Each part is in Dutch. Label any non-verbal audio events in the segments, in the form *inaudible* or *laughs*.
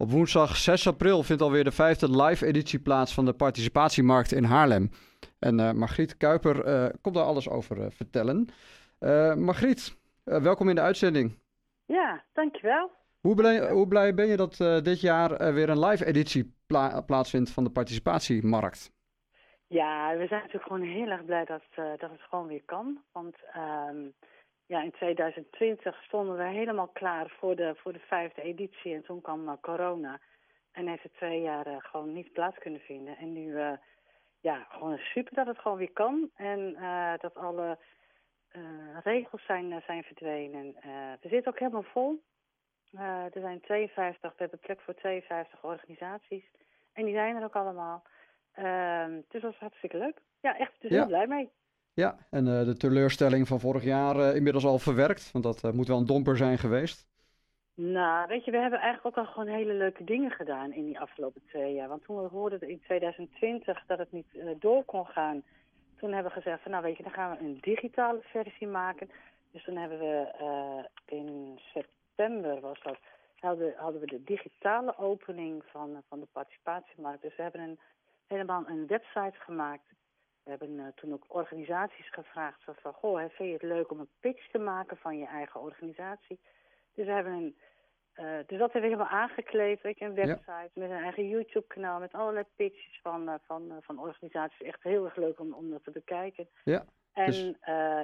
Op woensdag 6 april vindt alweer de vijfde live-editie plaats van de participatiemarkt in Haarlem. En uh, Margriet Kuiper uh, komt daar alles over uh, vertellen. Margriet, welkom in de uitzending. Ja, dankjewel. Hoe blij, hoe blij ben je dat dit jaar weer een live-editie pla plaatsvindt van de participatiemarkt? Ja, we zijn natuurlijk gewoon heel erg blij dat, dat het gewoon weer kan. Want um, ja, in 2020 stonden we helemaal klaar voor de, voor de vijfde editie. En toen kwam uh, corona. En heeft het twee jaar uh, gewoon niet plaats kunnen vinden. En nu, uh, ja, gewoon super dat het gewoon weer kan. En dat alle regels zijn, zijn verdwenen. we zitten ook helemaal vol. er zijn 52, we hebben plek voor 52 organisaties. En die zijn er ook allemaal. Ehm, dus dat is hartstikke leuk. Ja, echt, dus ja. heel blij mee. Ja, en uh, de teleurstelling van vorig jaar uh, inmiddels al verwerkt? Want dat uh, moet wel een domper zijn geweest. Nou, weet je, we hebben eigenlijk ook al gewoon hele leuke dingen gedaan in die afgelopen twee jaar. Want toen we hoorden in 2020 dat het niet door kon gaan, toen hebben we gezegd van nou weet je, dan gaan we een digitale versie maken. Dus toen hebben we in september was dat, hadden, hadden we de digitale opening van, van de participatiemarkt. Dus we hebben een, helemaal een website gemaakt we hebben uh, toen ook organisaties gevraagd van, goh, vind je het leuk om een pitch te maken van je eigen organisatie? Dus we hebben een, uh, dus dat hebben we helemaal aangekleed, weet je, een website met een eigen YouTube-kanaal met allerlei pitches van, uh, van, van organisaties. Echt heel erg leuk om, om dat te bekijken. Ja. En dus...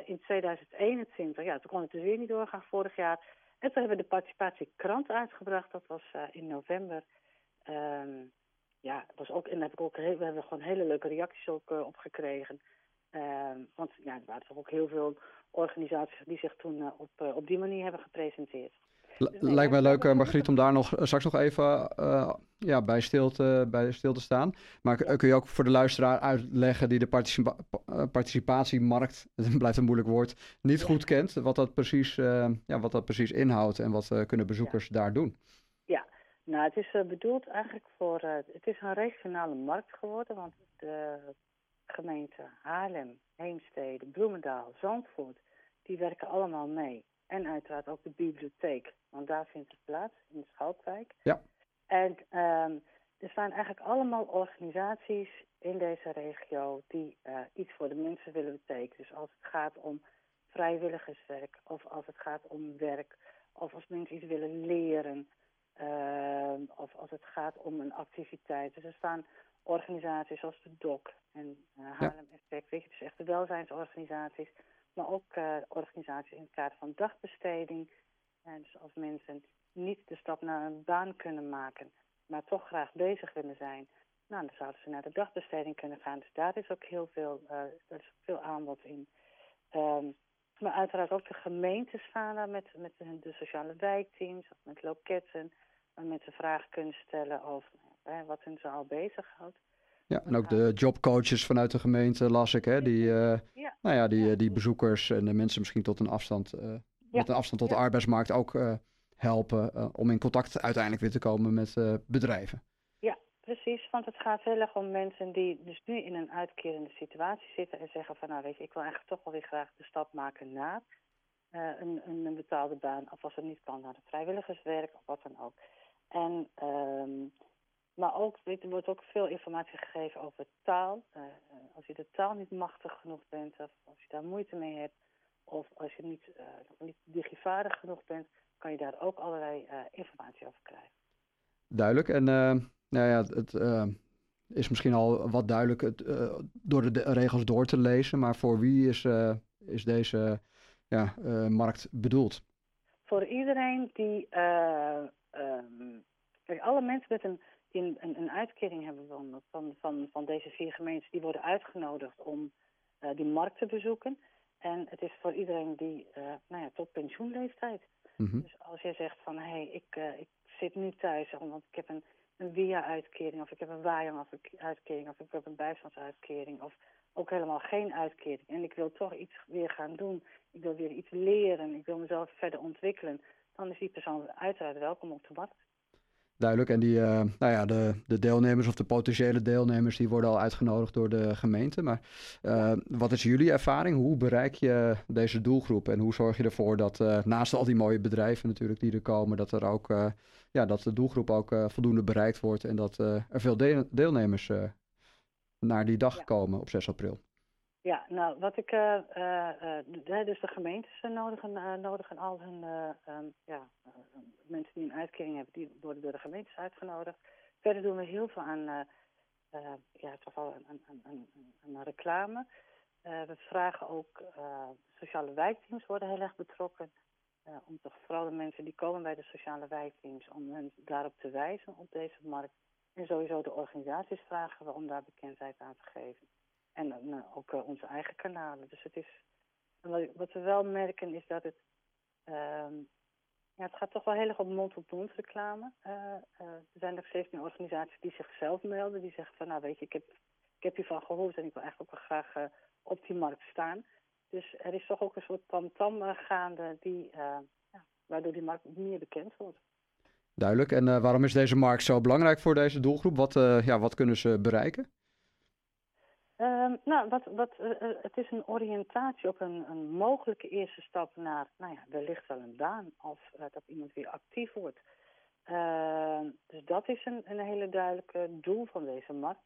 in 2021, ja, toen kon het dus weer niet doorgaan vorig jaar. En toen hebben we de participatiekrant uitgebracht, dat was in november. Um, ja, was ook, en heb ik ook heel, we hebben gewoon hele leuke reacties ook uh, op gekregen. Uh, want ja, er waren toch ook heel veel organisaties die zich toen uh, op, uh, op die manier hebben gepresenteerd. Dus, Lijkt mij leuk, Margriet, om daar nog straks nog even ja, bij, stil te, bij stil te staan. Maar kun je ook voor de luisteraar uitleggen die de participa participatiemarkt, *laughs* het blijft een moeilijk woord, niet ja. goed kent, wat dat, precies, ja, wat dat precies inhoudt en wat kunnen bezoekers ja. daar doen? Nou, het is uh, bedoeld eigenlijk voor... Uh, het is een regionale markt geworden, want de gemeenten Haarlem, Heemstede, Bloemendaal, Zandvoort... die werken allemaal mee. En uiteraard ook de bibliotheek, want daar vindt het plaats, in de Schalkwijk. Ja. En um, er staan eigenlijk allemaal organisaties in deze regio... die uh, iets voor de mensen willen betekenen. Dus als het gaat om vrijwilligerswerk, of als het gaat om werk... of als mensen iets willen leren... Uh, of als het gaat om een activiteit. Dus er staan organisaties zoals de DOC en uh, Haarlem Effect, weet je, dus echt de welzijnsorganisaties, maar ook uh, organisaties in het kader van dagbesteding. En dus als mensen niet de stap naar een baan kunnen maken, maar toch graag bezig willen zijn, nou, dan zouden ze naar de dagbesteding kunnen gaan. Dus daar is ook heel veel, uh, er is veel aanbod in. Um, maar uiteraard ook de gemeentes staan met, met de sociale wijkteams, met loketten waar mensen vragen kunnen stellen over hè, wat hun zo al bezighoudt. Ja, en ook de jobcoaches vanuit de gemeente las ik, hè, die, uh, ja. Nou ja, die, die bezoekers en de mensen misschien tot een afstand, uh, met een afstand tot de arbeidsmarkt ook uh, helpen om in contact uiteindelijk weer te komen met bedrijven. Ja, precies, want het gaat heel erg om mensen die dus nu in een uitkerende situatie zitten en zeggen van nou weet je, ik wil eigenlijk toch wel weer graag de stap maken naar een, een, betaalde baan of als het niet kan naar het vrijwilligerswerk of wat dan ook. En, um, maar ook, er wordt ook veel informatie gegeven over taal. Uh, als je de taal niet machtig genoeg bent, of als je daar moeite mee hebt, of als je niet, uh, niet digivaardig genoeg bent, kan je daar ook allerlei uh, informatie over krijgen. Duidelijk. En nou ja, het is misschien al wat duidelijk het, door de, de, regels door te lezen, maar voor wie is, is deze ja, markt bedoeld? Voor iedereen die Um, kijk, alle mensen met een, die een, een, uitkering hebben van, van, van, van deze vier gemeentes, die worden uitgenodigd om uh, die markt te bezoeken. En het is voor iedereen die, uh, nou ja, tot pensioenleeftijd. Mm -hmm. Dus als jij zegt van, hé, hey, ik, uh, ik zit nu thuis, want ik heb een, een WIA-uitkering, of ik heb een WAJANG-uitkering, of ik heb een bijstandsuitkering, of ook helemaal geen uitkering. En ik wil toch iets weer gaan doen. Ik wil weer iets leren. Ik wil mezelf verder ontwikkelen dan is die persoon uiteraard welkom op de markt. Duidelijk. En die, uh, nou ja, de, de deelnemers of de potentiële deelnemers, die worden al uitgenodigd door de gemeente. Maar uh, wat is jullie ervaring? Hoe bereik je deze doelgroep? En hoe zorg je ervoor dat uh, naast al die mooie bedrijven natuurlijk die er komen, dat er ook ja, dat de doelgroep ook voldoende bereikt wordt en dat er veel deel deelnemers naar die dag Ja. komen op 6 april? Ja, nou, wat ik, de- dus de gemeentes nodigen, eh, nodigen al hun, eh, ehm, ja, mensen die een uitkering hebben, die worden door de gemeentes uitgenodigd. Verder doen we heel veel aan, ja, toch wel aan, aan, aan, aan- reclame. We vragen ook, sociale wijkteams worden heel erg betrokken. om toch vooral de mensen die komen bij de sociale wijkteams, om hen daarop te wijzen op deze markt. En sowieso de organisaties vragen we om daar bekendheid aan te geven. En nou, ook eh, onze eigen kanalen. Dus het is. Wat, we wel merken is dat het. ehm, ja, het gaat toch wel heel erg op mond-op-mond reclame. Eh, eh, er zijn nog steeds meer organisaties die zichzelf melden. Die zeggen van nou weet je, ik heb, ik heb hiervan gehoord en ik wil eigenlijk ook wel graag op die markt staan. Dus er is toch ook een soort tamtam gaande die, waardoor die markt meer bekend wordt. Duidelijk. En waarom is deze markt zo belangrijk voor deze doelgroep? Wat, ja, wat kunnen ze bereiken? Ehm, nou, wat, wat, eh, eh, het is een oriëntatie op een, een mogelijke eerste stap naar, nou ja, wellicht wel een baan of eh, dat iemand weer actief wordt. Ehm, dus dat is een, een hele duidelijke doel van deze markt.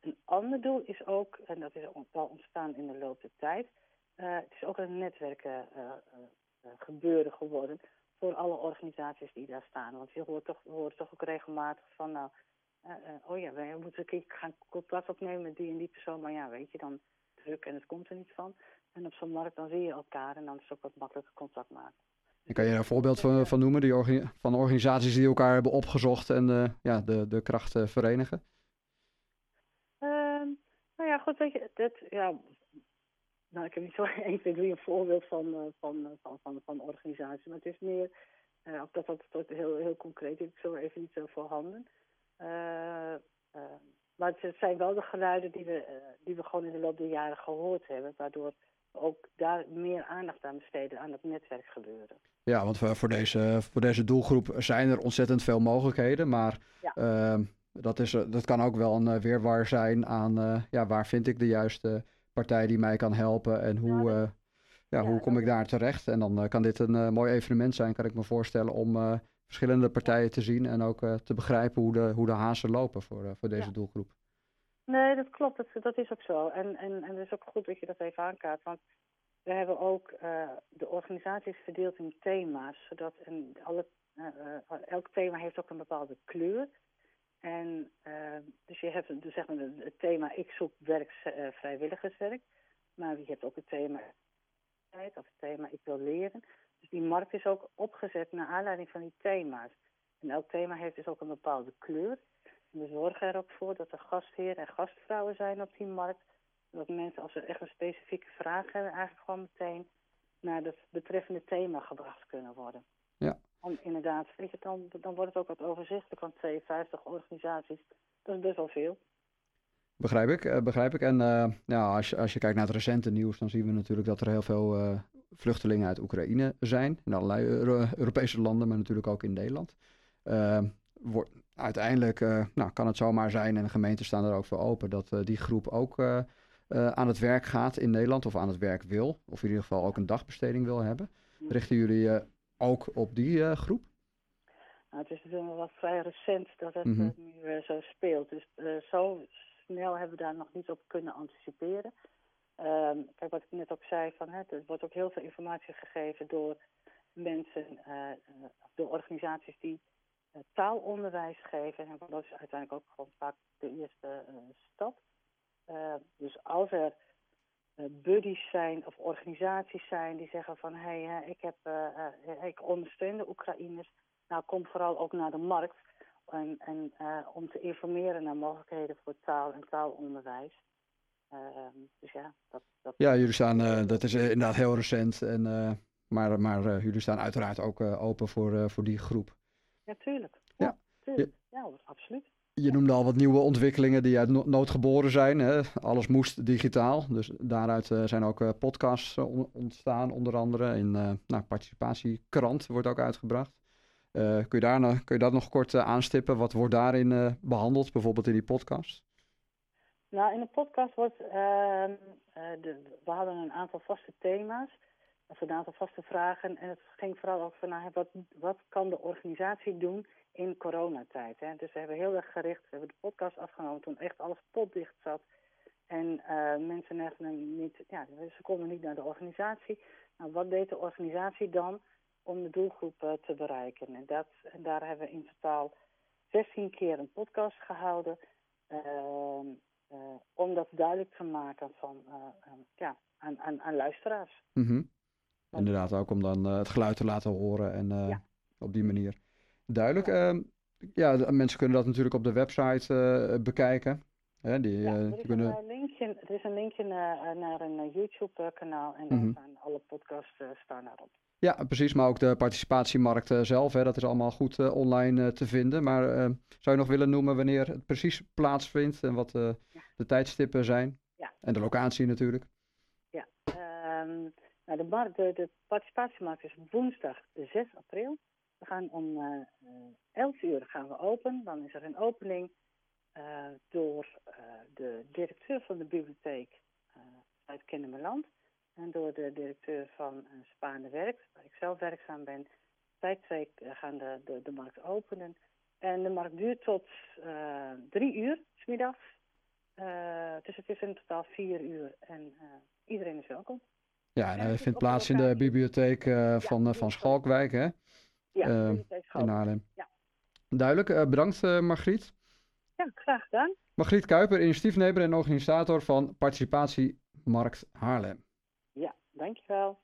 Een ander doel is ook, en dat is wel ontstaan in de loop der tijd, het is ook een netwerken gebeuren geworden voor alle organisaties die daar staan. Want je hoort toch, horen toch ook regelmatig van, nou, oh ja, wij moeten een keer gaan contact opnemen met die en die persoon. Maar ja, weet je, dan druk en het komt er niet van. En op zo'n markt dan zie je elkaar en dan is het ook wat makkelijker contact maken. En kan je er een voorbeeld van, van noemen die orga- van organisaties die elkaar hebben opgezocht en eh, ja, de, de krachten verenigen? Ehm, nou ja, goed, weet je, dat, ja, nou, ik heb niet zo 1, 2, 3 een voorbeeld van, eh, van, eh, van, van, van organisaties, maar het is meer, eh, of dat dat dat heel, heel concreet is, ik zo even niet zo voorhanden. Eh, eh, maar het zijn wel de geluiden die we, eh, die we gewoon in de loop der jaren gehoord hebben, waardoor ook daar meer aandacht aan besteden aan het netwerkgebeuren. Ja, want voor deze, voor deze doelgroep zijn er ontzettend veel mogelijkheden. Maar Ja. ehm, dat, is, eh, dat kan ook wel een eh, weerwar zijn aan eh, ja, waar vind ik de juiste partij die mij kan helpen en hoe, Ja, dat- eh, ja, ja, hoe kom ik daar terecht. En dan eh, kan dit een eh, mooi evenement zijn, kan ik me voorstellen, om eh, verschillende partijen te zien en ook eh, te begrijpen hoe de, hoe de hazen lopen voor, eh, voor deze Ja. doelgroep. Nee, dat klopt. Dat, dat is ook zo. En, en, en het is ook goed dat je dat even aankaart. Want we hebben ook eh, de organisaties verdeeld in thema's. Zodat een, alle, elk thema heeft ook een bepaalde kleur. En dus je hebt dus zeg maar het thema ik zoek werk, vrijwilligerswerk. Maar je hebt ook het thema of het thema ik wil leren. Dus die markt is ook opgezet naar aanleiding van die thema's. En elk thema heeft dus ook een bepaalde kleur. En we zorgen er ook voor dat er gastheren en gastvrouwen zijn op die markt. Dat mensen, als ze echt een specifieke vraag hebben, eigenlijk gewoon meteen naar het betreffende thema gebracht kunnen worden. Ja. Om inderdaad, weet je, dan, dan wordt het ook wat overzichtelijk, want 52 organisaties, dat is best wel veel. Begrijp ik, eh, begrijp ik. En ja, als, je, als je kijkt naar het recente nieuws, dan zien we natuurlijk dat er heel veel eh, vluchtelingen uit Oekraïne zijn. In allerlei Euro- Europese landen, maar natuurlijk ook in Nederland. Eh, wordt- uiteindelijk eh, nou, kan het zomaar zijn, en de gemeenten staan er ook voor open, dat eh, die groep ook eh, aan het werk gaat in Nederland of aan het werk wil. Of in ieder geval ook een dagbesteding wil hebben. Richten jullie eh, ook op die groep? Nou, het is natuurlijk wel wat vrij recent dat het Mhm. nu zo speelt. Dus zo snel hebben we daar nog niet op kunnen anticiperen. Ehm, kijk, wat ik net ook zei, van, hè, er wordt ook heel veel informatie gegeven door mensen, eh, door organisaties die eh, taalonderwijs geven. En dat is uiteindelijk ook gewoon vaak de eerste stap. Eh, dus als er buddies zijn of organisaties zijn die zeggen van hé, hey, ik, heb, ik ondersteun de Oekraïners. Nou, kom vooral ook naar de markt en, en, om te informeren naar mogelijkheden voor taal en taalonderwijs. Ehm, dus ja, dat, dat Ja, jullie staan, eh, dat is eh, inderdaad heel recent. En, eh, maar maar jullie staan uiteraard ook open voor, voor die groep. Ja, tuurlijk. Ja. Ja, tuurlijk. Ja, hoor, absoluut. Je noemde al wat nieuwe ontwikkelingen die uit no- nood geboren zijn. Hè? Alles moest digitaal. Dus daaruit zijn ook podcasts on- ontstaan, onder andere. In uh, nou, Participatiekrant wordt ook uitgebracht. kun, je daar, kun je dat nog kort aanstippen? Wat wordt daarin behandeld, bijvoorbeeld in die podcast? Nou, in de podcast wordt, ehm, de, we hadden een aantal vaste thema's, of een aantal vaste vragen. En het ging vooral van, nou, wat, wat kan de organisatie doen in coronatijd? Hè? Dus we hebben heel erg gericht, we hebben de podcast afgenomen toen echt alles potdicht zat. En mensen even niet, ja, ze konden niet naar de organisatie. Nou, wat deed de organisatie dan om de doelgroep uh, te bereiken? En, dat, en daar hebben we in totaal 16 keer een podcast gehouden. Uh, uh, om dat duidelijk te maken van, ja, aan, aan, aan luisteraars. Mm -hmm. Inderdaad, ook om dan het geluid te laten horen en ja. op die manier. Duidelijk. Ja. Ehm, ja, mensen kunnen dat natuurlijk op de website bekijken. Hè, die, ja, er, is kunnen... een linkje, er is een linkje naar, naar een YouTube-kanaal en mm -hmm. staan alle podcasts staan daarop. Ja, precies. Maar ook de participatiemarkt uh, zelf, hè, dat is allemaal goed uh, online uh, te vinden. Maar zou je nog willen noemen wanneer het precies plaatsvindt en wat ja. de tijdstippen zijn? Ja. En de locatie natuurlijk. Ja, um, nou, de, markt, de, de, participatiemarkt is woensdag 6 april. We gaan om 11 uur gaan we open. Dan is er een opening door de directeur van de bibliotheek uit Kennemerland en door de directeur van Spaande Werk, waar ik zelf werkzaam ben. Zij twee gaan de, de, de markt openen. En de markt duurt tot uh, drie uur, smiddags. Uh, dus het is in totaal vier uur en uh, iedereen is welkom. Ja, en hij vindt plaats in de bibliotheek van, ja, van Schalkwijk, hè? Ja, in Haarlem. Ja. Duidelijk, bedankt Margriet. Ja, graag gedaan. Margriet Kuiper, initiatiefnemer en organisator van Participatiemarkt Haarlem. Dankjewel.